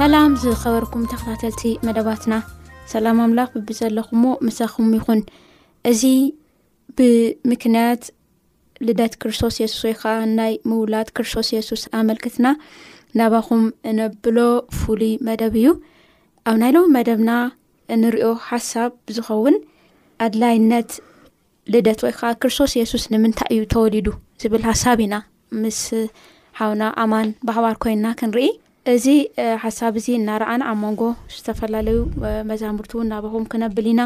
ሰላም ዝኸበርኩም ተኸታተልቲ መደባትና ሰላም ኣምላኽ ብብዘለኹምዎ ምሳኹም ይኹን እዚ ብምክንያት ልደት ክርስቶስ የሱስ ወይ ከዓ ናይ ምውላድ ክርስቶስ የሱስ ኣመልክትና ናባኹም እነብሎ ፍሉይ መደብ እዩ ኣብ ናይ ሎም መደብና እንሪኦ ሓሳብ ዝኸውን ኣድላይነት ልደት ወይ ከዓ ክርስቶስ የሱስ ንምንታይ እዩ ተወሊዱ ዝብል ሓሳብ ኢና ምስ ሓውና ኣማን ባህባር ኮይንና ክንርኢ እዚ ሓሳብ እዚ እናረኣና ኣብ መንጎ ዝተፈላለዩ መዛምርቲ እውን ናባኹም ክነብል ኢና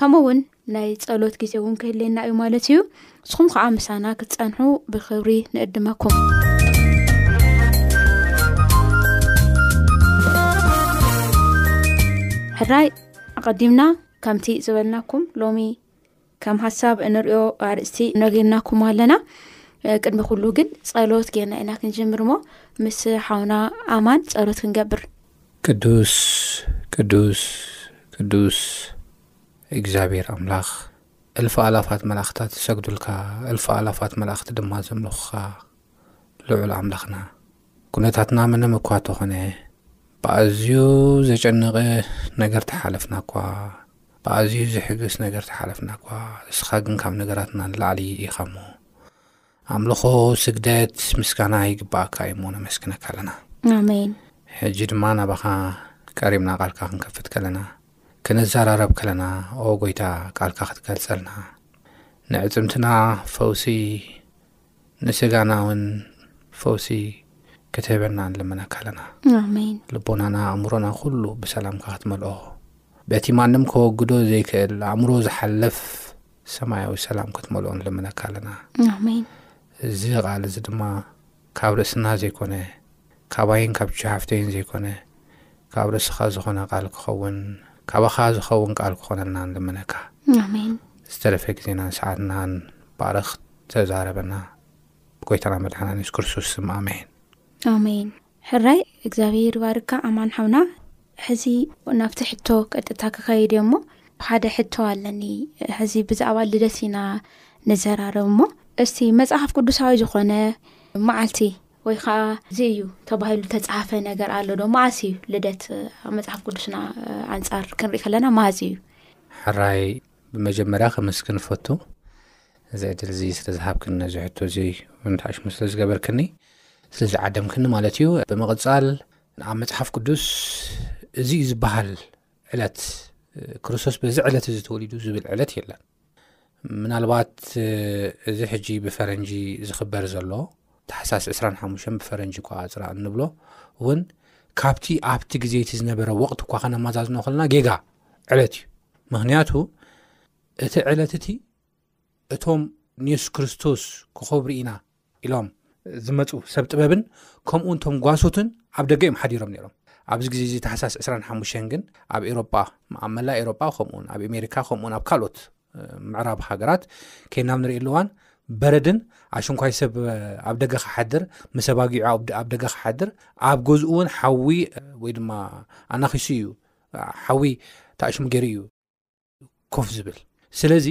ከምኡ እውን ናይ ጸሎት ግዜ እውን ክህልየና እዩ ማለት እዩ ንስኹም ከዓ ምሳና ክትፀንሑ ብክብሪ ንእድመኩም ሕራይ ኣቐዲምና ከምቲ ዝበልናኩም ሎሚ ከም ሃሳብ እንሪኦ ኣርእስቲ ነጊርናኩም ኣለና ቅድሚ ኩሉ ግን ጸሎት ጌርና ኢና ክንጀምር እሞ ምስ ሓውና ኣማን ጸሎት ክንገብር ቅዱስ ቅዱስ ቅዱስ እግዚኣብሔር ኣምላኽ እልፍ ኣላፋት መላእኽታት ዝሰግዱልካ እልፍ ኣላፋት መላእኽቲ ድማ ዘምልኹኻ ልዑል ኣምላኽና ኩነታትና ምንም እኳ ተኾነ ብኣዝዩ ዘጨነቐ ነገር ተሓለፍና እኳ ብኣዝዩ ዘሕግስ ነገር ተሓለፍና እኳ እስኻ ግን ካብ ነገራትና ንላዕሊ ኢኻ እሞ ኣምልኾ ስግደት ምስጋና ይግባኣካ እዩ እሞ ነመስግነካ ኣለና ኣሜን ሕጂ ድማ ናባኻ ቀሪብና ቃልካ ክንከፍት ከለና ክንዘራረብ ከለና ኦ ጎይታ ቃልካ ክትገልጸልና ንዕጽምትና ፈውሲ ንስጋና እውን ፈውሲ ክትህበና ንልምነካ ኣለና ኣሜን ልቦናና ኣእምሮና ኩሉ ብሰላምካ ክትመልኦ በቲ ማንም ከወግዶ ዘይክእል ኣእምሮ ዝሓልፍ ሰማያዊ ሰላም ክትመልኦ ንልምነካ ኣለና ኣሜን እዚ ቃል እዚ ድማ ካብ ርእስና ዘይኮነ ካባይን ካብ ቻሃፍተይን ዘይኮነ ካብ ርእስኻ ዝኾነ ቃል ክኸውን ካባኻ ዝኸውን ቃል ክኾነልና ንልምነካ ኣሜን ዝተረፈ ግዜናን ሰዓትናን ባርኽ ተዛረበና ብጎይታና መድሓና ንስ ክርስቶስ ስም ኣሜን ኣሜን ሕራይ እግዚኣብሔር ይባርካ ኣማን ሓውና ሕዚ ናብቲ ሕቶ ቀጥታ ክኸይድ እዮ እሞ ሓደ ሕቶ ኣለኒ ሕዚ ብዛዕባ ልደት ኢና ንዘራርብ እሞ እስቲ መጽሓፍ ቅዱሳዊ ዝኾነ መዓልቲ ወይ ከዓ እዚ እዩ ተባሂሉ ተፃሓፈ ነገር ኣሎ ዶ መዓስ እዩ ልደት መፅሓፍ ቅዱስና ኣንፃር ክንሪኢ ከለና መዓዝ እዩ ሕራይ ብመጀመርያ ከመስግን እፈቱ እዚ ዕድል እዚ ስለ ዝሃብክኒ ነዚ ሕቶ እዚ ንትሓሽሙ ስለ ዝገበርክኒ ስለ ዝዓደምክኒ ማለት እዩ ብምቕጻል ኣብ መጽሓፍ ቅዱስ እዚ እዩ ዝበሃል ዕለት ክርስቶስ በዚ ዕለት እዚ ተወሊዱ ዝብል ዕለት የለን ምናልባት እዚ ሕጂ ብፈረንጂ ዝኽበር ዘሎ ተሓሳስ 25 ብፈረንጂ ኳ ፅራ እንብሎ እውን ካብቲ ኣብቲ ግዜ እቲ ዝነበረ ወቕት እኳ ከነመዛዝኖ ከለና ጌጋ ዕለት እዩ ምክንያቱ እቲ ዕለት እቲ እቶም ንየሱስ ክርስቶስ ክኸብሩ ኢና ኢሎም ዝመፁ ሰብ ጥበብን ከምኡ እቶም ጓሶትን ኣብ ደገ እዮም ሓዲሮም ነይሮም ኣብዚ ግዜ እዚ ተሓሳስ 25 ግን ኣብ ኤሮጳ ኣብ መላ ኤሮጳ ከምኡውን ኣብ ኣሜሪካ ከምኡውን ኣብ ካልኦት ምዕራብ ሃገራት ከይናብ ንርኢ ኣለዋን በረድን ኣሽንኳይ ሰብ ኣብ ደገ ክሓድር ምሰባጊዑ ኣብ ደገ ክሓድር ኣብ ገዝኡ እውን ሓዊ ወይ ድማ ኣናኺሱ እዩ ሓዊ ታኣሽሙ ገይሩ እዩ ኮፍ ዝብል ስለዚ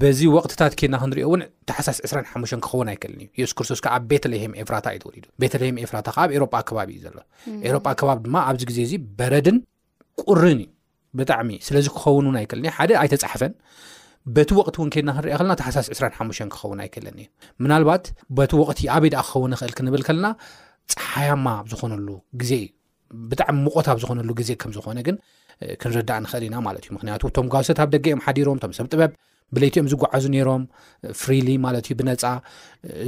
በዚ ወቅትታት ኬና ክንሪኦ እውን ተሓሳስ 25 ክኸውን ኣይክእልን እዩ የሱስ ክርስቶስ ከዓ ኣብ ቤተልሄም ኤፍራታ እዩ ተወሊዱ ቤተልሄም ኤፍራታ ከዓ ኣብ ኤሮጳ ከባቢ እዩ ዘሎ ኤሮጳ ከባቢ ድማ ኣብዚ ግዜ እዚ በረድን ቁርን እዩ ብጣዕሚ ስለዚ ክኸውን እውን ኣይክእልን እዩ ሓደ ኣይተፃሓፈን በቲ ወቅቲ እውን ከድና ክንሪኦ ከለና ተሓሳስ 25 ክኸውን ኣይክእልን እዩ ምናልባት በቲ ወቅቲ ኣበይ ደኣ ክኸውን ይኽእል ክንብል ከለና ፀሓያማ ኣብ ዝኾነሉ ግዜ እዩ ብጣዕሚ ምቆት ኣብ ዝኮነሉ ግዜ ከም ዝኮነ ግን ክንርዳእ ንክእል ኢና ማለት እዩ ምክንያቱ እቶም ጓሰት ኣብ ደገ እዮም ሓዲሮም ቶም ሰብ ጥበብ ብለይቲ እዮም ዝጓዓዙ ነይሮም ፍሪሊ ማለት እዩ ብነፃ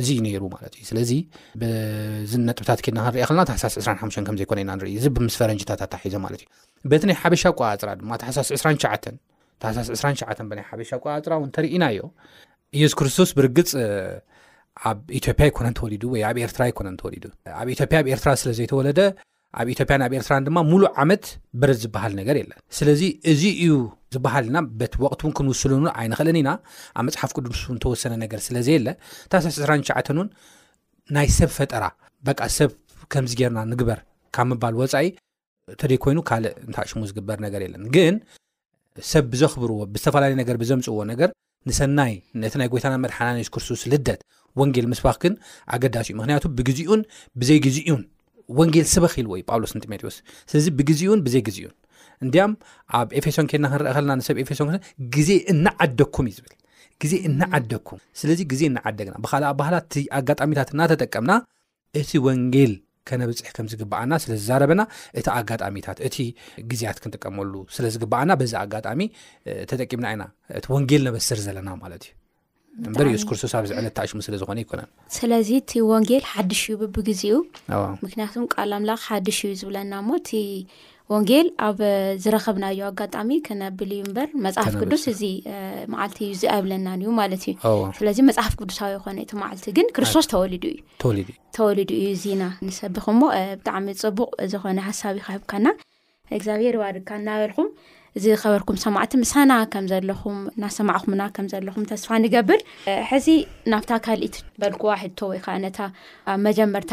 እዚ እዩ ነይሩ ማለት እዩ ስለዚ ብዚ ነጥብታት ኬድና ክንሪኦ ከለና ታሕሳስ 25 ከም ዘይኮነ ኢና ንርኢ እዚ ብምስ ፈረንጅታት ኣታሒዘ ማለት እዩ በቲ ናይ ሓበሻ ኣቋፅራ ድማ ታሕሳስ 29 ታሕሳስ 29 ብናይ ሓበሻ ኣቆጣፅራ እውን ተርኢናዮ ኢየሱስ ክርስቶስ ብርግፅ ኣብ ኢትዮጵያ ኣይኮነን ተወሊዱ ወይ ኣብ ኤርትራ ኣይኮነን ተወሊዱ ኣብ ኢትዮጵያ ኣብ ኤርትራ ስለ ዘይተወለደ ኣብ ኢትዮጵያን ኣብ ኤርትራን ድማ ሙሉእ ዓመት ብረት ዝበሃል ነገር የለን ስለዚ እዚ እዩ ዝበሃል ኢና በቲ ወቅት እውን ክንውስሉን ኣይንኽእልን ኢና ኣብ መፅሓፍ ቅዱስ ን ተወሰነ ነገር ስለዘየለ ታሳስ 29 እውን ናይ ሰብ ፈጠራ በቃ ሰብ ከምዚ ገርና ንግበር ካብ ምባል ወፃኢ እተደይ ኮይኑ ካልእ እንታ ሽሙ ዝግበር ነገር የለን ግን ሰብ ብዘኽብርዎ ብዝተፈላለየ ነገር ብዘምፅዎ ነገር ንሰናይ ነቲ ናይ ጎይታና መድሓና ስ ክርስቶስ ልደት ወንጌል ምስባኽ ግን ኣገዳሲ እዩ ምክንያቱ ብግዜኡን ብዘይ ግዜኡን ወንጌል ስበኽ ኢልዎ ዩ ጳውሎስ ንጢሞቴዎስ ስለዚ ብግዜኡን ብዘይ ግዜኡን እንዲያም ኣብ ኤፌሶን ኬና ክንረአ ከለና ንሰብ ኤፌሶን ግዜ እናዓደኩም እዩ ዝብል ግዜ እናዓደኩም ስለዚ ግዜ እናዓደግና ብካልኣ ባህላት ኣጋጣሚታት እናተጠቀምና እቲ ወንጌል ከነብፅሕ ከም ዝግብኣና ስለ ዝዛረበና እቲ ኣጋጣሚታት እቲ ግዜያት ክንጥቀመሉ ስለ ዝግብኣና በዚ ኣጋጣሚ ተጠቂምና ኢና እቲ ወንጌል ነበስር ዘለና ማለት እዩ እበር የሱስ ክርስቶስ ኣብ ዝዕለት ተኣሽሙ ስለ ዝኾነ ኣይኮነን ስለዚ እቲ ወንጌል ሓድሽ እዩ ብብግዜኡ ምክንያቱም ቃል ኣምላኽ ሓድሽ እዩ ዝብለና እሞ እቲ ወንጌል ኣብ ዝረኸብናዮ ኣጋጣሚ ክነብል እዩ እምበር መፅሓፍ ቅዱስ እዚ መዓልቲ እዩ እዚ ኣይብለናን እዩ ማለት እዩ ስለዚ መፅሓፍ ቅዱሳዊ ይኮነ እቲ መዓልቲ ግን ክርስቶስ ተወሊዱ እዩ ተወሊዱ እዩ እዚና ንሰብኽ እሞ ብጣዕሚ ፅቡቅ ዝኮነ ሓሳብ ይካህብካና እግዚኣብሄር ይባርካ እናበልኩም እዚ ከበርኩም ሰማዕቲ ምሳና ከም ዘለኹም እናሰማዕኹምና ከም ዘለኹም ተስፋ ንገብር ሕዚ ናብታ ካልኢት በልክዋ ሕቶ ወይ ከዓ ነታ መጀመርታ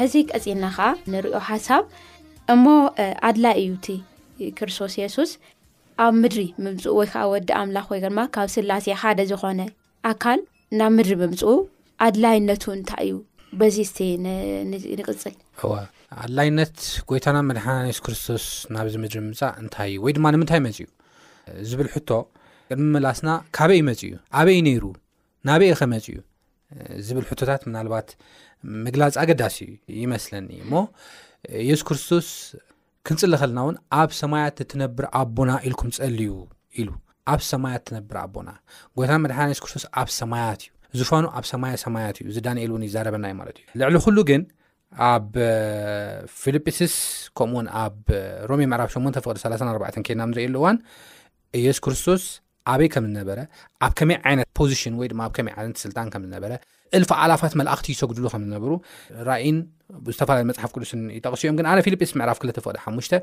ሕዚ ቀጺልና ኸዓ ንሪኦ ሓሳብ እሞ ኣድላይ እዩ እቲ ክርስቶስ የሱስ ኣብ ምድሪ ምምፅኡ ወይ ከዓ ወዲ ኣምላኽ ወይ ግርማ ካብ ስላሴ ሓደ ዝኾነ ኣካል ናብ ምድሪ ምምፅኡ ኣድላይነቱ እንታይ እዩ በዚ ስቲ ንቅፅል እወ ኣድላይነት ጎይታና መድሓና ኒሱ ክርስቶስ ናብዚ ምድሪ ምምፃእ እንታይ እዩ ወይ ድማ ንምንታይ መፅ እዩ ዝብል ሕቶ ቅድሚ መላስና ካበይ መፅ እዩ ኣበይ ነይሩ ናበይ ኸመፅኡ ዝብል ሕቶታት ምናልባት ምግላፅ ኣገዳሲ ይመስለኒ እዩ እሞ የሱስ ክርስቶስ ክንፅሊ ከልና እውን ኣብ ሰማያት እትነብር ኣቦና ኢልኩም ፀልዩ ኢሉ ኣብ ሰማያት ትነብር ኣቦና ጎይታ መድሓን የሱስ ክርስቶስ ኣብ ሰማያት እዩ ዝፋኑ ኣብ ሰማያ ሰማያት እዩ እዚ ዳንኤል እውን ይዛረበናዩ ማለት እዩ ልዕሊ ኩሉ ግን ኣብ ፊልጵስስ ከምኡውን ኣብ ሮሜ ምዕራብ 8 ፍቅዲ 34 ከድና ንሪእየሉ እዋን ኢየሱስ ክርስቶስ ኣበይ ከም ዝነበረ ኣብ ከመይ ዓይነት ፖዚሽን ወይ ድማ ኣብ ከመይ ዓይነት ስልጣን ከም ዝነበረ እልፊ ኣላፋት መላእኽቲ ይሰግድሉ ከም ዝነብሩ ራእይን ዝተፈላለዩ መፅሓፍ ቅዱስን ይጠቕሱ እዮም ግን ኣነ ፊልጵስ ምዕራፍ 2 ፍቅዲ ሓሙሽተ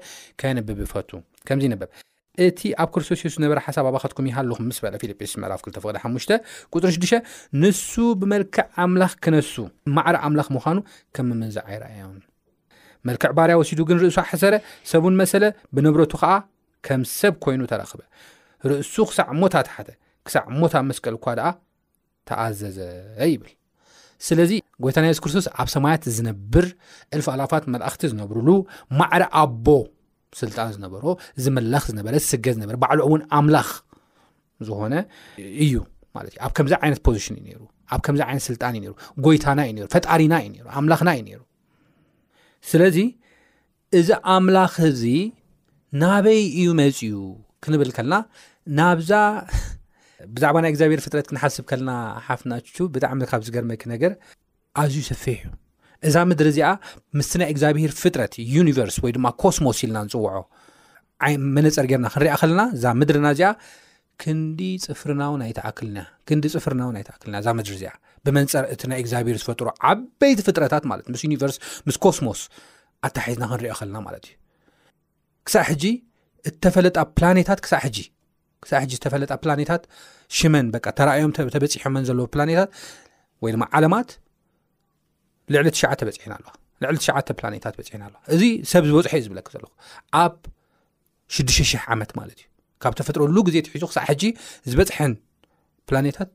ከንብብ ይፈቱ ከምዚ ይንብብ እቲ ኣብ ክርስቶስ የሱስ ዝነበረ ሓሳብ ኣባኸትኩም ይሃልኹም ምስ በለ ፊልጵስ ምዕራፍ 2 ፍቕዲ 5 ቁፅሪ 6 ንሱ ብመልክዕ ኣምላኽ ክነሱ ማዕረ ኣምላኽ ምዃኑ ከም ምምንዛዕ ኣይረኣዮን መልክዕ ባርያ ወሲዱ ግን ርእሱ ኣሕሰረ ሰቡን መሰለ ብንብረቱ ከዓ ከም ሰብ ኮይኑ ተረኽበ ርእሱ ክሳዕ ሞት ኣትሓተ ክሳዕ ሞት ኣብ መስቀል እኳ ደኣ ተኣዘዘ ይብል ስለዚ ጎይታና የሱስ ክርስቶስ ኣብ ሰማያት ዝነብር እልፍ ኣላፋት መላእኽቲ ዝነብርሉ ማዕረ ኣቦ ስልጣን ዝነበሮ ዝመለኽ ዝነበረ ዝስገ ዝነበረ ባዕሉ እውን ኣምላኽ ዝኾነ እዩ ማለት እዩ ኣብ ከምዚ ዓይነት ፖዚሽን እዩ ነይሩ ኣብ ከምዚ ዓይነት ስልጣን እዩ ነይሩ ጎይታና እዩ ነይሩ ፈጣሪና እዩ ነይሩ ኣምላኽና እዩ ነይሩ ስለዚ እዚ ኣምላኽ እዚ ናበይ እዩ መፅኡ ክንብል ከልና ናብዛ ብዛዕባ ናይ እግዚኣብሔር ፍጥረት ክንሓስብ ከልና ሓፍናቹ ብጣዕሚ ካብ ዝገርመኪ ነገር ኣዝዩ ሰፊሕ እዩ እዛ ምድሪ እዚኣ ምስ ናይ እግዚኣብሄር ፍጥረት ዩኒቨርስ ወይ ድማ ኮስሞስ ኢልና ንፅውዖ መነፀር ገርና ክንሪኣ ከለና እዛ ምድርና እዚኣ ክንዲ ጽፍርናውን ኣይትኣክልና ክንዲ ጽፍርናውን ኣይትኣክልና እዛ ምድሪ እዚኣ ብመንፀር እቲ ናይ እግዚኣብሔር ዝፈጥሮ ዓበይቲ ፍጥረታት ማለት ምስ ዩኒቨርስ ምስ ኮስሞስ ኣታሒዝና ክንሪኦ ከለና ማለት እዩ ክሳዕ ሕጂ እተፈለጣ ፕላኔታት ክሳዕ ሕጂ ክሳዕ ሕጂ ዝተፈለጣ ፕላኔታት ሽመን በ ተራእዮም ተበፂሖመን ዘለዎ ፕላኔታት ወይ ድማ ዓለማት ልዕሊ ትሸዓ በፅሐና ኣለዋ ልዕሊ ትሸዓተ ፕላኔታት በፅሐና ኣለዋ እዚ ሰብ ዝበፅሖ እዩ ዝብለክ ዘለኹ ኣብ 6,00 ዓመት ማለት እዩ ካብ ተፈጥረሉ ግዜ ትሒዙ ክሳዕ ሕጂ ዝበፅሐን ፕላኔታት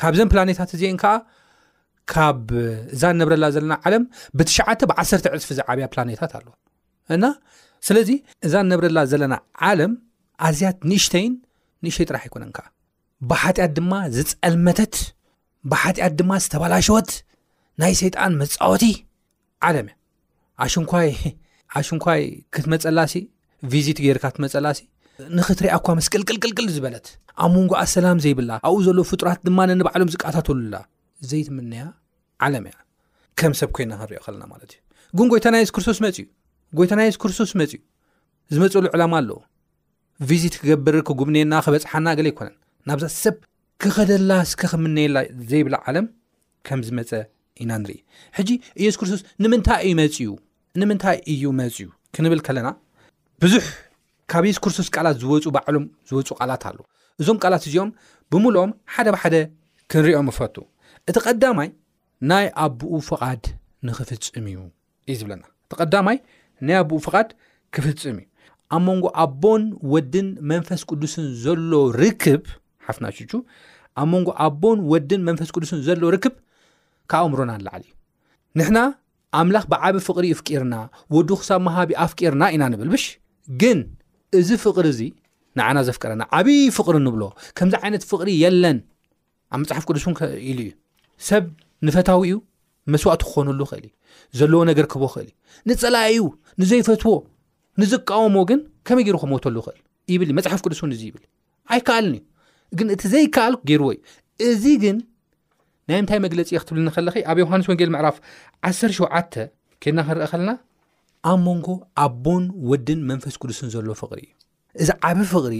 ካብዘን ፕላኔታት እዚአን ከዓ ካብ እዛ ነብረላ ዘለና ዓለም ብትሽዓተ ብዓሰርተ ዕፅፊ ዝዓብያ ፕላኔታት ኣለዋ እና ስለዚ እዛ ነብረላ ዘለና ዓለም ኣዝያት ንእሽተይን ንእሽተይ ጥራሕ ኣይኮነን ከዓ ብሓጢኣት ድማ ዝፀልመተት ብሓጢኣት ድማ ዝተባላሸወት ናይ ሰይጣን መፃወቲ ዓለም እያ ኣሽንኳይ ኣሽንኳይ ክትመፀላሲ ቪዚት ገይርካ ትመፀላሲ ንክትሪኣ እኳ ምስ ቅልቅልቅልቅል ዝበለት ኣብ መንጎ ኣሰላም ዘይብላ ኣብኡ ዘለ ፍጡራት ድማ ንባዕሎም ዝቃታተሉላ ዘይትምነያ ዓለም እያ ከም ሰብ ኮይና ክንሪኦ ከለና ማለት እዩ ግን ጎይታ ናይ የሱስ ክርስቶስ መፅእዩ ጎይታ ናይ የሱስ ክርስቶስ መፅእዩ ዝመፅሉ ዕላማ ኣለዎ ቪዚት ክገብር ክጉብንየና ክበፅሓና ገለ ኣይኮነን ናብዛ ሰብ ክኸደላ ስከ ክምነየላ ዘይብላ ዓለም ከም ዝመፀ ኢና ንርኢ ሕጂ ኢየሱስ ክርስቶስ ንምንታይ እዩ መፅኡ ንምንታይ እዩ መፅኡ ክንብል ከለና ብዙሕ ካብ የሱስ ክርስቶስ ቃላት ዝወፁ ባዕሎም ዝወፁ ቃላት ኣሉ እዞም ቃላት እዚኦም ብምልኦም ሓደ ብሓደ ክንሪኦም እፈቱ እቲ ቀዳማይ ናይ ኣቦኡ ፍቓድ ንኽፍፅም እዩ እዩ ዝብለና እቲ ቀዳማይ ናይ ኣቦኡ ፍቓድ ክፍጽም እዩ ኣብ መንጎ ኣቦን ወድን መንፈስ ቅዱስን ዘሎ ርክብ ሓፍትና ቹቹ ኣብ መንጎ ኣቦን ወድን መንፈስ ቅዱስን ዘሎ ርክብ ካብ ኣእምሮና ንላዕሊ እዩ ንሕና ኣምላኽ ብዓብ ፍቕሪ ይፍቂርና ወዱ ክሳብ መሃቢ ኣፍቂርና ኢና ንብል ብሽ ግን እዚ ፍቕሪ እዚ ንዓና ዘፍቀረና ዓብዪ ፍቕሪ ንብሎ ከምዚ ዓይነት ፍቕሪ የለን ኣብ መፅሓፍ ቅዱስ ን ኢሉ እዩ ሰብ ንፈታዊ እዩ መስዋእቲ ክኾነሉ ኽእል እዩ ዘለዎ ነገር ክቦ ኽእል እዩ ንፀላእ እዩ ንዘይፈትዎ ንዝቃወሞ ግን ከመይ ገይሩ ክመተሉ ኽእል ይብል መፅሓፍ ቅዱስ ን እዚ ይብል ኣይከኣልን እዩ ግን እቲ ዘይከኣል ገይርዎ እዩ እዚ ግን ናይ ምንታይ መግለፂ እ ክትብል ንከለኸ ኣብ ዮሃንስ ወንጌል ምዕራፍ 17 ኬድና ክንርእ ከለና ኣብ መንጎ ኣቦን ወድን መንፈስ ቅዱስን ዘሎ ፍቕሪ እዩ እዚ ዓብ ፍቕሪ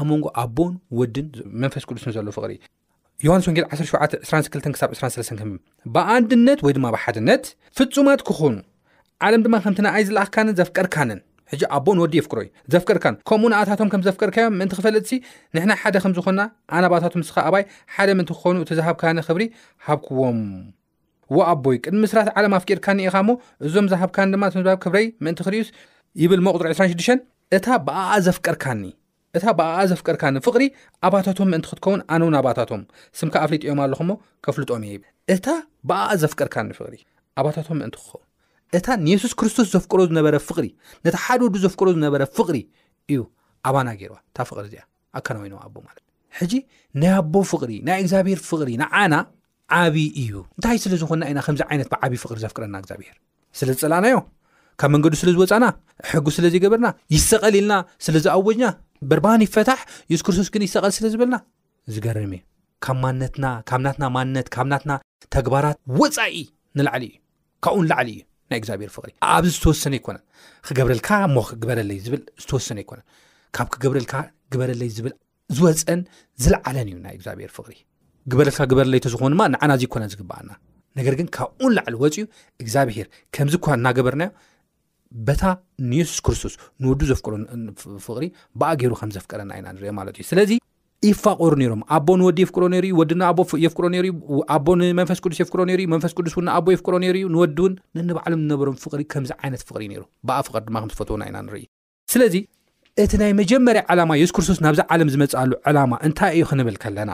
ኣብ መንጎ ኣቦን ወድን መንፈስ ቅዱስን ዘሎ ፍቕሪ ዮሃንስ ወንጌል 1722 ከ ብኣንድነት ወይ ድማ ብሓድነት ፍፁማት ክኾኑ ዓለም ድማ ከምቲ ንኣይ ዝለኣኽካንን ዘፍቀርካንን ሕጂ ኣቦን ወዲ የፍቅሮ እዩ ዘፍቀርካን ከምኡ ንኣታቶም ከም ዘፍቀርካዮም ምእንቲ ክፈልጥ ሲ ንሕና ሓደ ከም ዝኾንና ኣናባታቶም ስኻ ኣባይ ሓደ ምእንቲ ክኾኑ እቲ ዝሃብካኒ ክብሪ ሃብክዎም ወኣቦይ ቅድሚ ምስራት ዓለም ኣፍቂርካኒ ኢኻ እሞ እዞም ዝሃብካኒ ድማ ትምዝባብ ክብረይ ምእንቲ ክርእዩስ ይብል መቁጽሪ ዕስራን ሽዱሽተን እታ ብኣኣ ዘፍቀርካኒ እታ ብኣኣ ዘፍቀርካኒ ፍቕሪ ኣባታቶም ምእንቲ ክትከውን ኣነ እውን ኣባታቶም ስምካ ኣፍሊጠዮም ኣለኹ እሞ ከፍልጦም እየ ይብል እታ ብኣኣ ዘፍቀርካኒ ፍቕሪ ኣባታቶም ምእንቲ ክኸውን እታ ንየሱስ ክርስቶስ ዘፍቅሮ ዝነበረ ፍቕሪ ነቲ ሓደ ወዱ ዘፍቅሮ ዝነበረ ፍቕሪ እዩ ኣባና ገይርዋ እታ ፍቕሪ እዚኣ ኣከናዊኖ ኣቦ ማለት ሕጂ ናይ ኣቦ ፍቕሪ ናይ እግዚኣብሄር ፍቕሪ ንዓና ዓብዪ እዩ እንታይ ስለ ዝኾና ኢና ከምዚ ዓይነት ብዓብዪ ፍቕሪ ዘፍቅረና እግዚኣብሄር ስለ ዝፀላእናዮ ካብ መንገዱ ስለ ዝወፃና ሕጉ ስለ ዘይገበርና ይሰቐል ኢልና ስለ ዝኣወጅና በርባን ይፈታሕ የሱስ ክርስቶስ ግን ይሰቐል ስለ ዝበልና ዝገርም እዩ ካብ ማነትና ካብ ናትና ማንነት ካብ ናትና ተግባራት ወፃኢ ንላዕሊ እዩ ካብኡ ንላዕሊ እዩ ናይ እግዚኣብሔር ፍቕሪ ኣብዚ ዝተወሰነ ኣይኮነን ክገብረልካ እሞ ክግበረለይ ዝብል ዝተወሰነ ኣይኮነን ካብ ክገብረልካ ግበረለይ ዝብል ዝወፀን ዝለዓለን እዩ ናይ እግዚኣብሔር ፍቕሪ ግበረልካ ግበረለይ ተዝኾኑ ድማ ንዓና ዘይኮነ ዝግበኣና ነገር ግን ካብኡ ንላዕሊ ወፅኡ እግዚኣብሔር ከምዚ እኳ እናገበርናዮ በታ ንየሱስ ክርስቶስ ንወዱ ዘፍቅሮ ፍቕሪ ብኣ ገይሩ ከም ዘፍቀረና ኢና ንሪኦ ማለት እዩ ስለዚ ይፋቐሩ ነይሮም ኣቦ ንወዲ የፍቅሮ ነይሩ እዩ ወዲ ንኣቦ የፍቅሮ ነይሩ እዩ ኣቦ ንመንፈስ ቅዱስ የፍቅሮ ነይሩ እዩ መንፈስ ቅዱስ እውን ንኣቦ የፍቅሮ ነይሩ እዩ ንወዲ እውን ነንባዕሎም ዝነበሮም ፍቕሪ ከምዚ ዓይነት ፍቕሪ እዩ ነይሩ ብኣ ፍቐር ድማ ከም ዝፈትወና ኢና ንርኢ ስለዚ እቲ ናይ መጀመርያ ዕላማ የሱስ ክርስቶስ ናብዚ ዓለም ዝመፅኣሉ ዕላማ እንታይ እዩ ክንብል ከለና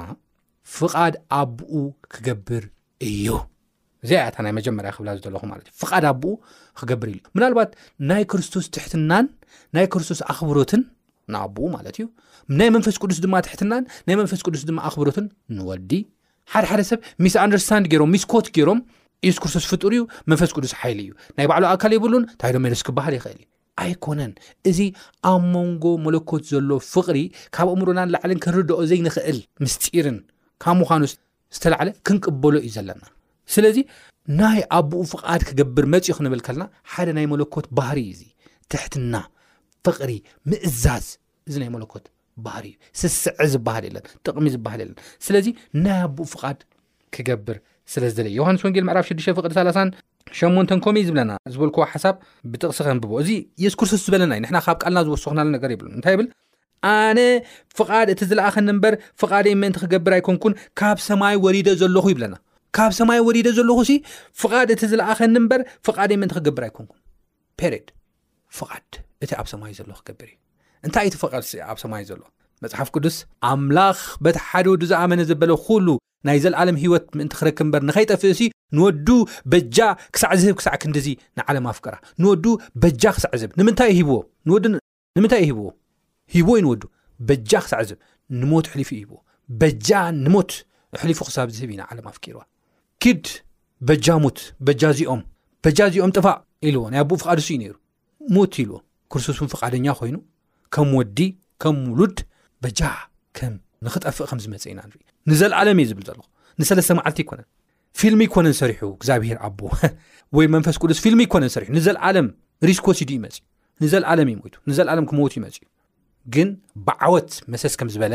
ፍቓድ ኣቦኡ ክገብር እዩ እዚኣ እያ እታ ናይ መጀመርያ ክብላ ዝደለኹ ማለት እዩ ፍቓድ ኣቦኡ ክገብር ኢሉ ምናልባት ናይ ክርስቶስ ትሕትናን ናይ ክርስቶስ ኣኽብሮትን ንኣቦኡ ማለት እዩ ናይ መንፈስ ቅዱስ ድማ ትሕትናን ናይ መንፈስ ቅዱስ ድማ ኣኽብሮትን ንወዲ ሓደ ሓደ ሰብ ሚስ ኣንደርስታንድ ገይሮም ሚስ ኮት ገይሮም ኢየሱ ክርስቶስ ፍጡር እዩ መንፈስ ቅዱስ ሓይሊ እዩ ናይ ባዕሉ ኣካል የብሉን ታይዶሜሎስ ክበሃል ይኽእል እዩ ኣይኮነን እዚ ኣብ መንጎ መለኮት ዘሎ ፍቕሪ ካብ እምሮናን ላዕልን ክንርድኦ ዘይንኽእል ምስጢርን ካብ ምዃኑስ ዝተላዕለ ክንቅበሎ እዩ ዘለና ስለዚ ናይ ኣቦኡ ፍቓድ ክገብር መፅኡ ክንብል ከልና ሓደ ናይ መለኮት ባህሪ እዩ እዚ ትሕትና ፍቕሪ ምእዛዝ እዚ ናይ መለኮት ባህሪ እዩ ስስዐ ዝበሃል የለን ጥቕሚ ዝበሃል የለን ስለዚ ናይ ኣቦኡ ፍቓድ ክገብር ስለ ዝደለ ዮሃንስ ወንጌል ምዕራፍ 6 ፍቕዲ 3 ሸሞንተን ከምዩ ዝብለና ዝበልክዎ ሓሳብ ብጥቕሲ ከንብቦ እዚ የሱስ ክርስቶስ ዝበለና እዩ ንሕና ካብ ቃልና ዝወሰኽናሉ ነገር ይብሉ እንታይ ይብል ኣነ ፍቓድ እቲ ዝለኣኸኒ እምበር ፍቓደይ ምእንቲ ክገብር ኣይኮንኩን ካብ ሰማይ ወሪደ ዘለኹ ይብለና ካብ ሰማይ ወሪደ ዘለኹ ሲ ፍቓድ እቲ ዝለኣኸኒ እምበር ፍቓደይ ምእንቲ ክገብር ኣይኮንኩን ፔሬድ ፍቓድ እቲ ኣብ ሰማይ ዘሎ ክገብር እዩ እንታይ እቲ ፍቓድ ኣብ ሰማይ ዘሎ መፅሓፍ ቅዱስ ኣምላኽ በቲ ሓደ ወዱ ዝኣመነ ዘበለ ኩሉ ናይ ዘለዓለም ህይወት ምእንቲ ክረክብ እምበር ንኸይጠፍእ እሲ ንወዱ በጃ ክሳዕ ዝህብ ክሳዕ ክንዲዚ ንዓለም ኣፍቀራ ንወዱ በጃ ክሳዕ ዝህብ ንምንታይ ሂብዎ ንወዱ ንምንታይ እዩ ሂብዎ ሂብዎ እዩ ንወዱ በጃ ክሳዕ ዝብ ንሞት ኣሕሊፉ እዩ ሂብዎ በጃ ንሞት ኣሕሊፉ ክሳብ ዝህብ ኢና ዓለም ኣፍቂርዋ ኪድ በጃ ሙት በጃ እዚኦም በጃ እዚኦም ጥፋእ ኢልዎ ናይ ኣቦኡ ፍቓድሱ እዩ ነይሩ ሙት ኢልዎ ክርስቶስ ን ፍቓደኛ ኮይኑ ከም ወዲ ከም ውሉድ በጃ ከም ንኽጠፍእ ከም ዝመፀ ኢና ንርኢ ንዘለኣለም እዩ ዝብል ዘለኹ ንሰለስተ መዓልቲ ኣይኮነን ፊልሚ ይኮነን ሰሪሑ እግዚኣብሄር ኣቦ ወይ መንፈስ ቅዱስ ፊልሚ ይኮነን ሰሪሑ ንዘለዓለም ሪስክ ወሲዱ እዩ መፅዩ ንዘለዓለም እዩ ሞይቱ ንዘለዓለም ክመወት እዩ መፅዩ ግን ብዓወት መሰስ ከም ዝበለ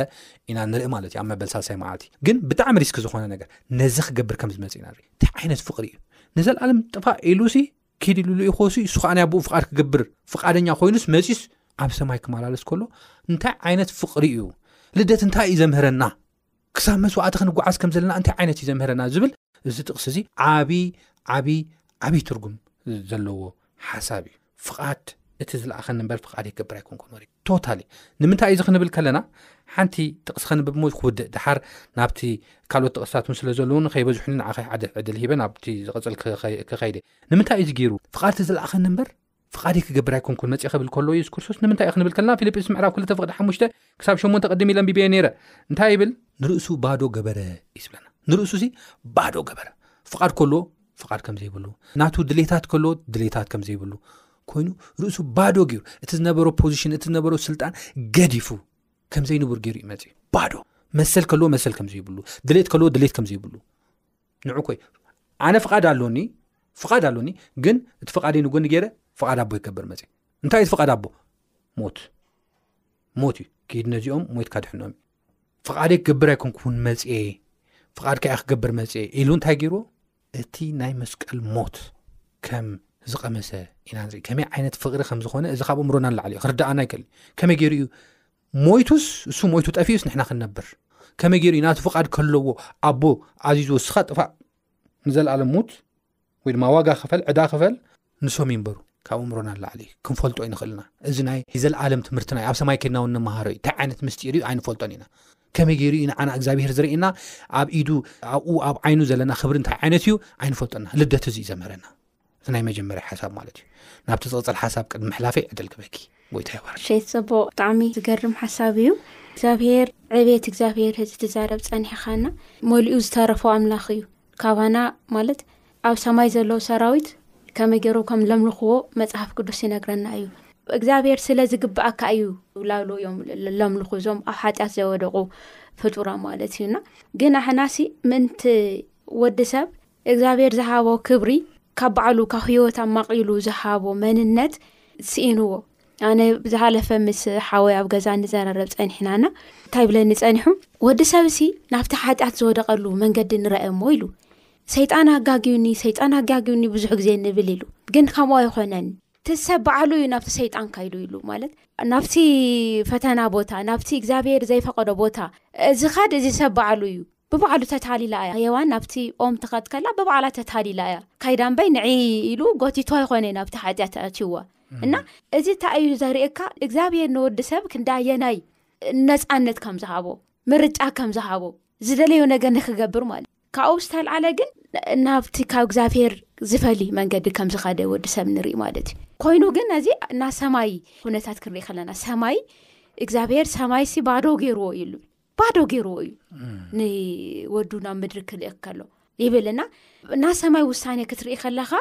ኢና ንርኢ ማለት እዩ ኣብ መበል ሳልሳይ መዓልቲ ግን ብጣዕሚ ሪስክ ዝኾነ ነገር ነዚ ክገብር ከም ዝመፅ ኢና ንርኢ እንታይ ዓይነት ፍቅሪ እዩ ንዘለዓለም ጥፋእ ኢሉሲ ኪድ ኢሉ ኢኮሲ እሱ ከዓ ናይ ኣቦኡ ፍቃድ ክገብር ፍቃደኛ ኮይኑስ መፂስ ኣብ ሰማይ ክመላለስ ከሎ እንታይ ዓይነት ፍቅሪ እዩ ልደት እንታይ እዩ ዘምህረና ክሳብ መስዋእቲ ክንጓዓዝ ከም ዘለና እንታይ ዓይነት እዩ ዘምህረና ዝብል እዚ ጥቕሲ እዚ ዓብይ ዓብይ ዓብይ ትርጉም ዘለዎ ሓሳብ እዩ ፍቓድ እቲ ዝለኣኸኒ እበር ፍቓድ ይገብር ኣይኮንኩን ወ ቶታ ንምንታይ እዩ ዚ ክንብል ከለና ሓንቲ ጥቕሲ ክንብብ ሞ ክውድእ ድሓር ናብቲ ካልኦት ጥቕስታት ን ስለ ዘለዉን ከይበዝሑኒ ንዓኸ ሓደ ዕድል ሂበ ናብቲ ዝቕፅል ክኸይደ ንምንታይ እዩ ዝገይሩ ፍቓድ እቲ ዝለኣኸኒ እበር ፍቓደይ ክገብር ኣይኮንኩን መጽእ ክብል ከሎ የሱስ ክርስቶስ ንምንታይ እዩ ክንብል ከለና ፊልጵስ ምዕራፍ 2 ፍቕዲ 5 ክሳብ 8 ቅድም ኢለ ኣንቢበዮ ነይረ እንታይ ይብል ንርእሱ ባዶ ገበረ እዩ ዝብለና ንርእሱ ሲ ባዶ ገበረ ፍቓድ ከሎ ፍቓድ ከም ዘይብሉ ናቱ ድሌታት ከሎ ድሌታት ከም ዘይብሉ ኮይኑ ርእሱ ባዶ ገይሩ እቲ ዝነበሮ ፖዚሽን እቲ ዝነበሮ ስልጣን ገዲፉ ከምዘይንቡር ገይሩ እዩ መፅ ባዶ መሰል ከለዎ መሰል ከም ዘይብሉ ድሌት ከለዎ ድሌት ከም ዘይብሉ ንዑ ኮይ ኣነ ፍቓድ ኣሎኒ ፍቓድ ኣሎኒ ግን እቲ ፍቓደይ ንጎኒ ገይረ ፍቓድ ኣቦ ይከበር መፅ እንታይ እቲ ፍቓድ ኣቦ ሞት ሞት እዩ ክይድ ነዚኦም ሞትካ ድሕኖም እዩ ፍቓደይ ክገብር ኣይኮንኩውን መፅ ፍቓድ ካዓ ክገብር መፅ ኢሉ እንታይ ገይርዎ እቲ ናይ መስቀል ሞት ከም ዝቐመሰ ኢና ንርኢ ከመይ ዓይነት ፍቕሪ ከም ዝኾነ እዚ ካብ እምሮና ንላዕሊ እዩ ክርዳኣና ይክእል ከመይ ገይሩ እዩ ሞይቱስ እሱ ሞይቱ ጠፊኡስ ንሕና ክንነብር ከመይ ገይሩ እዩ ናቱ ፍቓድ ከለዎ ኣቦ ኣዚዙ እስኻ ጥፋእ ንዘለኣለም ሙት ወይ ድማ ዋጋ ክፈል ዕዳ ክፈል ንሶም ይንበሩ ካብ እምሮና ኣላዕሊ እዩ ክንፈልጦ ይንኽእልና እዚ ናይ ዘለኣለም ትምህርትና እዩ ኣብ ሰማይ ከድና እውን ንመሃሮ እዩ እንታይ ዓይነት ምስጢር እዩ ኣይንፈልጦን ኢና ከመይ ገይሩ እዩ ንዓና እግዚኣብሄር ዝርእና ኣብ ኢዱ ኣብኡ ኣብ ዓይኑ ዘለና ክብሪ እንታይ ዓይነት እዩ ኣይንፈልጦና ልደት እዚ እዩ ዘምህረና እዚ ናይ መጀመርያ ሓሳብ ማለት እዩ ናብቲ ዝቕፅል ሓሳብ ቅድሚ ምሕላፈ ዕድል ክበኪ ጎይታ ይባር ሸት ፅቡቅ ብጣዕሚ ዝገርም ሓሳብ እዩ እግዚኣብሄር ዕቤት እግዚኣብሄር ህዚ ትዛረብ ፀኒሕኻና መሊኡ ዝተረፎ ኣምላኽ እዩ ካባና ማለት ኣብ ሰማይ ዘለዉ ሰራዊት ከመይ ገይሮም ከም ለምልኽዎ መፅሓፍ ቅዱስ ይነግረና እዩ እግዚኣብሄር ስለ ዝግብኣካ እዩ ላብሉ እዮም ለምልኹ እዞም ኣብ ሓጢኣት ዘወደቑ ፍጡራ ማለት እዩና ግን ኣሕናሲ ምእንቲ ወዲ ሰብ እግዚኣብሔር ዝሃቦ ክብሪ ካብ ባዕሉ ካብ ህይወት ኣማቒሉ ዝሃቦ መንነት ስኢንዎ ኣነ ዝሃለፈ ምስ ሓወይ ኣብ ገዛ ንዘረረብ ፀኒሕናና እንታይ ብለኒ ፀኒሑ ወዲ ሰብ ሲ ናብቲ ሓጢኣት ዝወደቐሉ መንገዲ ንርአ እሞ ኢሉ ሰይጣን ኣጋግዩኒ ሰይጣን ኣጋግዩኒ ብዙሕ ግዜ ንብል ኢሉ ግን ከምኡ ኣይኮነን እቲ ሰብ ባዕሉ እዩ ናብቲ ሰይጣን ካይዱ ኢሉ ማለት ናብቲ ፈተና ቦታ ናብቲ እግዚኣብሄር ዘይፈቐዶ ቦታ እዚ ኻድ እዚ ሰብ ባዕሉ እዩ ብባዕሉ ተታሊላ እያ ሄዋን ናብቲ ኦም ተኸትከላ ብባዕላ ተታሊላ እያ ካይዳንበይ ንዒ ኢሉ ጎቲቶ ኣይኮነይ ናብቲ ሓጢኣት ኣእትዋ እና እዚ እንታይ እዩ ዘርእካ እግዚኣብሔር ንወዲ ሰብ ክንዳየናይ ነፃነት ከም ዝሃቦ ምርጫ ከም ዝሃቦ ዝደለዮ ነገር ንክገብር ማለት ካብኡ ዝተልዓለ ግን ናብቲ ካብ እግዚኣብሔር ዝፈል መንገዲ ከም ዝኸደ ወዲ ሰብ ንርኢ ማለት እዩ ኮይኑ ግን እዚ እና ሰማይ ኩነታት ክንሪኢ ከለና ሰማይ እግዚኣብሔር ሰማይ ሲ ባዶ ገይርዎ ኢሉ ባዶ ገይርዎ እዩ ንወዱ ናብ ምድሪ ክልእ ከሎ ይብል እና ናይ ሰማይ ውሳኔ ክትርኢ ከለካ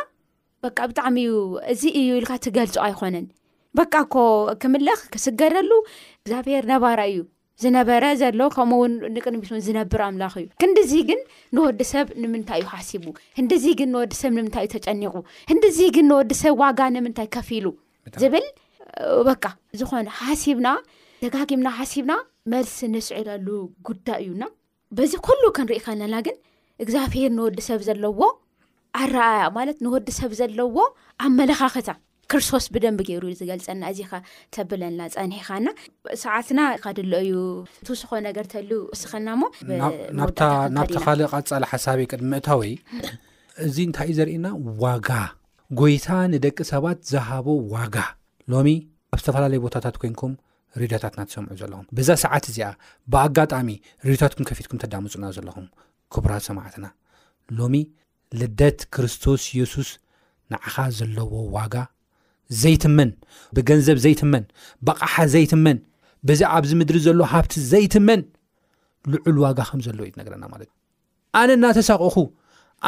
በቃ ብጣዕሚ እዩ እዚ እዩ ኢልካ ትገልፆ ኣይኮነን በቃ ኮ ክምለኽ ክስገደሉ እግዚኣብሄር ነባራ እዩ ዝነበረ ዘሎ ከምኡ ውን ንቅድሚት ን ዝነብር ኣምላኽ እዩ ክንዲዚ ግን ንወዲ ሰብ ንምንታይ እዩ ሓሲቡ ክንዲዚ ግን ንወዲ ሰብ ንምንታይ እዩ ተጨኒቁ ክንዲዚ ግን ንወዲ ሰብ ዋጋ ንምንታይ ከፊሉ ዝብል በቃ ዝኾነ ሓሲብና ደጋጊምና ሓሲብና መልሲ ንስዕለሉ ጉዳይ እዩና በዚ ኩሉ ክንርኢ ከለና ግን እግዚኣብሄር ንወዲ ሰብ ዘለዎ ኣረኣያ ማለት ንወዲ ሰብ ዘለዎ ኣመለኻኸታ ክርስቶስ ብደንብ ገይሩ ዩ ዝገልፀና እዚኻ ተብለልና ፀኒሕኻና ሰዓትና ካድሎ እዩ ትውስኮ ነገር ተል ስኸና ሞናብቲ ካልእ ቐፃሊ ሓሳብይ ቅድሚ ምእታወይ እዚ እንታይ እዩ ዘርእና ዋጋ ጎይታ ንደቂ ሰባት ዝሃቦ ዋጋ ሎሚ ኣብ ዝተፈላለዩ ቦታታት ኮይንኩም ሬድዮታትና ትሰምዑ ዘለኹም ብዛ ሰዓት እዚኣ ብኣጋጣሚ ሬድዮታትኩም ከፊትኩም ተዳምፁና ዘለኹም ክቡራት ሰማዕትና ሎሚ ልደት ክርስቶስ የሱስ ንዓኻ ዘለዎ ዋጋ ዘይትመን ብገንዘብ ዘይትመን ብቓሓ ዘይትመን ብዚ ኣብዚ ምድሪ ዘሎ ሃብቲ ዘይትመን ልዑል ዋጋ ከም ዘሎ እዩ ትነግረና ማለት እዩ ኣነ እናተሳቐኹ፣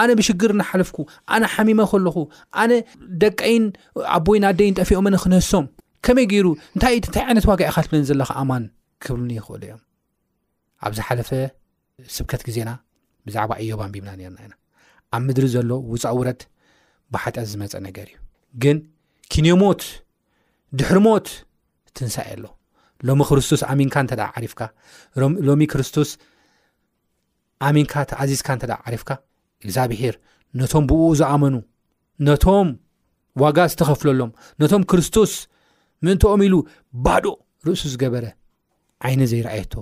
ኣነ ብሽግር እናሓለፍኩ፣ ኣነ ሓሚመ ከለኹ፣ ኣነ ደቀይን ኣቦይን ኣደይን ጠፊኦመኒ ክነሶም ከመይ ገይሩ እንታይ እንታይ ዓይነት ዋጋ ኢኻ ትብለን ዘለካ ኣማን ክብሉኒ ይኽእሉ እዮም ኣብ ዝሓለፈ ስብከት ግዜና ብዛዕባ እዮብ ኣንቢብና ነርና ኢና ኣብ ምድሪ ዘሎ ውፃእ ውረት ብሓጢኣት ዝመፀ ነገር እዩ ግን ኪንዮ ሞት ድሕሪ ሞት ትንሳኤ ኣሎ ሎሚ ክርስቶስ ኣሚንካ እንተ ዓሪፍካ ሎሚ ክርስቶስ ኣሚንካ ተኣዚዝካ እንተ ዓሪፍካ እግዚኣብሄር ነቶም ብእኡ ዝኣመኑ ነቶም ዋጋ ዝተኸፍለሎም ነቶም ክርስቶስ ምእንትኦም ኢሉ ባዶ ርእሱ ዝገበረ ዓይነ ዘይረኣየቶ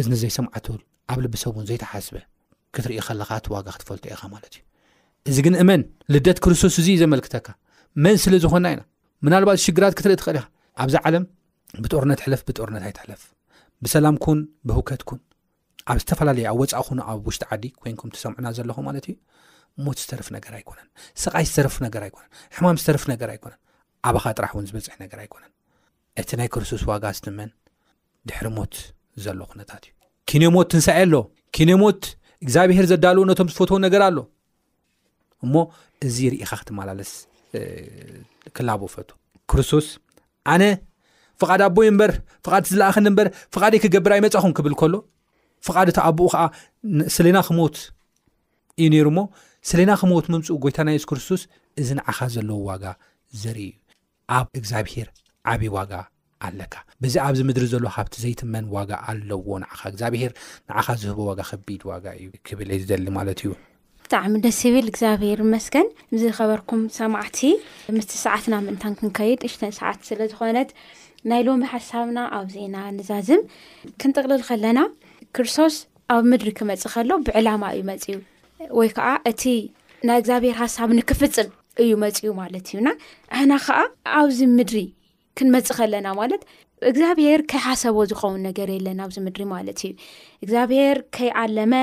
እዝኒ ዘይሰምዓቶ ኣብ ልቢ ሰብ እውን ዘይተሓስበ ክትርኢ ከለካ እቲ ዋጋ ክትፈልጦ ኢኻ ማለት እዩ እዚ ግን እመን ልደት ክርስቶስ እዙ ዘመልክተካ መን ስለ ዝኾና ኢና ምናልባት ሽግራት ክትርኢ ትኽእል ኢኻ ኣብዚ ዓለም ብጦርነት ሕለፍ ብጦርነት ኣይትሕለፍ ብሰላም ኩን ብህውከት ኩን ኣብ ዝተፈላለየ ኣብ ወፃኢ ኹኑ ኣብ ውሽጢ ዓዲ ኮይንኩም ትሰምዑና ዘለኹም ማለት እዩ ሞት ዝተርፍ ነገር ኣይኮነን ስቓይ ዝተርፍ ነገር ኣይኮነን ሕማም ዝተርፍ ነገር ኣይኮነን ኣባኻ ጥራሕ እውን ዝበፅሕ ነገር ኣይኮነን እቲ ናይ ክርስቶስ ዋጋ ዝትመን ድሕሪ ሞት ዘሎ ኩነታት እዩ ኪነ ሞት ትንሳኤ ኣሎ ኪነ ሞት እግዚኣብሄር ዘዳልዎ ነቶም ዝፈትዎ ነገር ኣሎ እሞ እዚ ርኢኻ ክትመላለስ ክላቦ ፈቱ ክርስቶስ ኣነ ፍቓድ ኣቦይ እምበር ፍቓድ ዝለኣኸኒ እምበር ፍቓደይ ክገብር ኣይመፃኹም ክብል ከሎ ፍቓድ እቲ ኣቦኡ ከዓ ስሌና ክሞት እዩ ነይሩ እሞ ስሌና ክሞት ምምፅኡ ጎይታና የሱስ ክርስቶስ እዚ ንዓኻ ዘለዎ ዋጋ ዘርኢ እዩ ኣብ እግዚኣብሄር ዓብዪ ዋጋ ኣለካ ብዚ ኣብዚ ምድሪ ዘሎ ካብቲ ዘይትመን ዋጋ ኣለዎ ንዓኻ እግዚኣብሄር ንዓኻ ዝህቦ ዋጋ ከቢድ ዋጋ እዩ ክብል ዩ ዝደሊ ማለት እዩ ብጣዕሚ ደስ ይብል እግዚኣብሄር መስገን ዝኸበርኩም ሰማዕቲ ምስቲ ሰዓትና ምእንታን ክንከይድ እሽተን ሰዓት ስለ ዝኾነት ናይ ሎሚ ሓሳብና ኣብ ዜና ንዛዝም ክንጥቕልል ከለና ክርስቶስ ኣብ ምድሪ ክመፅእ ከሎ ብዕላማ እዩ መፅዩ ወይ ከዓ እቲ ናይ እግዚኣብሄር ሓሳብ ንክፍፅም እዩ መፅኡ ማለት እዩ እና ኣሕና ከዓ ኣብዚ ምድሪ ክንመፅ ከለና ማለት እግዚኣብሄር ከይሓሰቦ ዝኸውን ነገር የለን ኣብዚ ምድሪ ማለት እዩ እግዚኣብሄር ከይዓለመ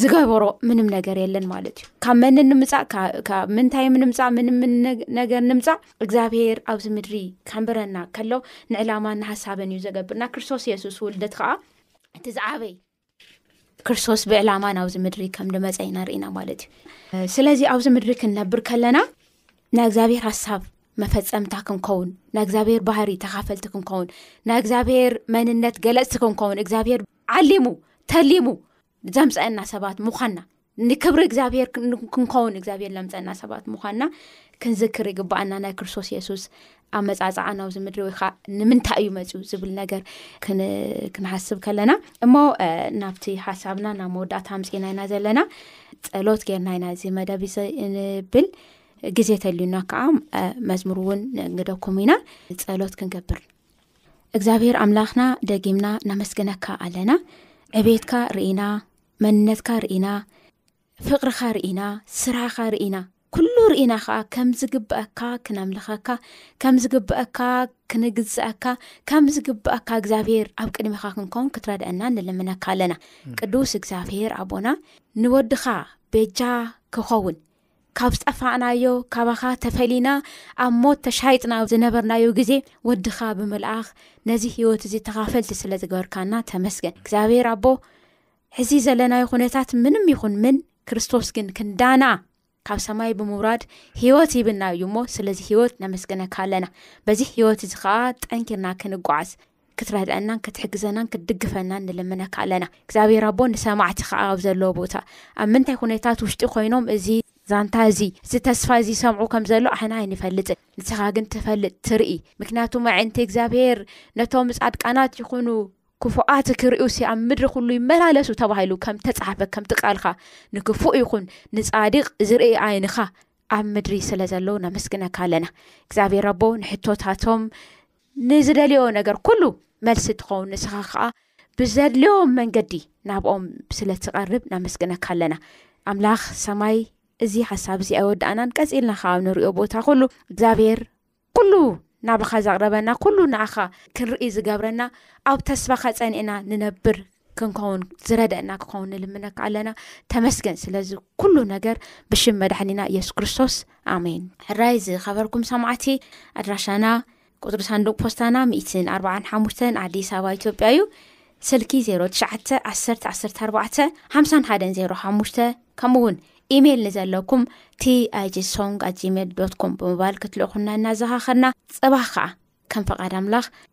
ዝገበሮ ምንም ነገር የለን ማለት እዩ ካብ መን ንምፃእ ካብ ምንታይ ንምፃእ ምንም ነገር ንምፃእ እግዚኣብሄር ኣብዚ ምድሪ ከንብረና ከሎ ንዕላማ ንሃሳብን እዩ ዘገብርና ክርስቶስ የሱስ ውልደት ከዓ እቲ ዝዓበይ ክርስቶስ ብዕላማ ናብዚ ምድሪ ከም ድመፀ ኢና ርኢና ማለት እዩ ስለዚ ኣብዚ ምድሪ ክንነብር ከለና ናይ እግዚኣብሄር ሃሳብ መፈፀምታ ክንከውን ናይ እግዚኣብሄር ባህሪ ተካፈልቲ ክንከውን ናይ እግዚኣብሄር መንነት ገለፅቲ ክንከውን እግዚኣብሄር ዓሊሙ ተሊሙ ዘምፀአና ሰባት ምዃንና ንክብሪ እግዚኣብሄር ክንከውን እግዚኣብሄር ለምፀና ሰባት ምኳንና ክንዝክር ይግባኣና ናይ ክርስቶስ የሱስ ኣብ መፃፃዓ ናብዚ ምድሪ ወይ ከዓ ንምንታይ እዩ መፅኡ ዝብል ነገር ክንሃስብ ከለና እሞ ናብቲ ሓሳብና ናብ መወዳእታ ኣምፅና ኢና ዘለና ፀሎት ገርና ኢና እዚ መደብ ንብል ግዜ ተልዩና ከዓ መዝሙር እውን ንግደኩም ኢና ፀሎት ክንገብር እግዚኣብሄር ኣምላኽና ደጊምና ነመስግነካ ኣለና ዕቤትካ ርኢና መንነትካ ርኢና ፍቅርካ ርኢና ስራካ ርኢና ኩሉ ርኢና ከዓ ከም ዝግብአካ ክነምልኸካ ከም ዝግብአካ ክንግዝአካ ከም ዝግብአካ እግዚኣብሄር ኣብ ቅድሚካ ክንከውን ክትረድአና ንልምነካ ኣለና ቅዱስ እግዚኣብሄር ኣቦና ንወድካ ቤጃ ክኸውን ካብ ዝጠፋእናዮ ካባኻ ተፈሊና ኣብ ሞት ተሻይጥና ዝነበርናዮ ግዜ ወድኻ ብምልኣኽ ነዚ ሂወት እዚ ተኻፈልቲ ስለ ዝገበርካና ተመስገን እግዚኣብሄር ኣቦ ሕዚ ዘለናዮ ኩነታት ምንም ይኹን ምን ክርስቶስ ግን ክንዳና ካብ ሰማይ ብምውራድ ሂወት ይብና እዩ እሞ ስለዚ ሂወት ነመስገነካ ኣለና በዚ ሂወት እዚ ከዓ ጠንኪርና ክንጓዓዝ ክትረድዐናን ክትሕግዘናን ክትድግፈናን ንልምነካ ኣለና እግዚኣብሔር ኣቦ ንሰማዕቲ ከዓ ኣብ ዘለዎ ቦታ ኣብ ምንታይ ኩነታት ውሽጢ ኮይኖም እዚ ዛንታ እዚ እዚ ተስፋ እዚ ሰምዑ ከም ዘሎ ኣሕና ኣይንፈልጥን ንስኻ ግን ትፈልጥ ትርኢ ምክንያቱ መዕንቲ እግዚኣብሔር ነቶም ፃድቃናት ይኹኑ ክፉኣት ክርዩ ሲ ኣብ ምድሪ ኩሉ ይመላለሱ ተባሂሉ ከምተፃሓፈ ከምቲ ቃልካ ንክፉእ ይኹን ንፃዲቅ ዝርኢ ኣይንኻ ኣብ ምድሪ ስለ ዘለዉ ነመስግነካ ኣለና እግዚኣብሔር ኣቦ ንሕቶታቶም ንዝደልዮ ነገር ኩሉ መልሲ ትኸውን ንስኻ ከዓ ብዘድልዮ መንገዲ ናብኦም ስለ ትቐርብ ናመስግነካ ኣለና ኣምላኽ ሰማይ እዚ ሓሳብ እዚ ኣይወዳእናን ቀፂልና ከዓብ ንሪኦ ቦታ ኩሉ እግዚኣብሄር ኩሉ ናባኻ ዘቕረበና ኩሉ ንኣኻ ክንርኢ ዝገብረና ኣብ ተስፋኻ ፀኒዕና ንነብር ክንከውን ዝረድአና ክኸውን ንልምነካ ኣለና ተመስገን ስለዚ ኩሉ ነገር ብሽም መድሕኒና ኢየሱስ ክርስቶስ ኣሜን ሕራይ ዝኸበርኩም ሰማዕቲ ኣድራሻና ቁፅሪ ሳንዱቅ ፖስታና ሚእትን ኣርባዓን ሓሙሽተን ኣዲስ ኣበባ ኢትዮጵያ እዩ ስልኪ 09114ሓሓደን 0ሮ ሓሙሽተ ከምኡ ውን ኢሜይል ንዘለኩም ቲይg ሶንግ ኣጂሜል ዶት ኮም ብምባል ክትልእኹና እናዘኻኸርና ፅባኽ ከዓ ከም ፍቓድ ኣምላኽ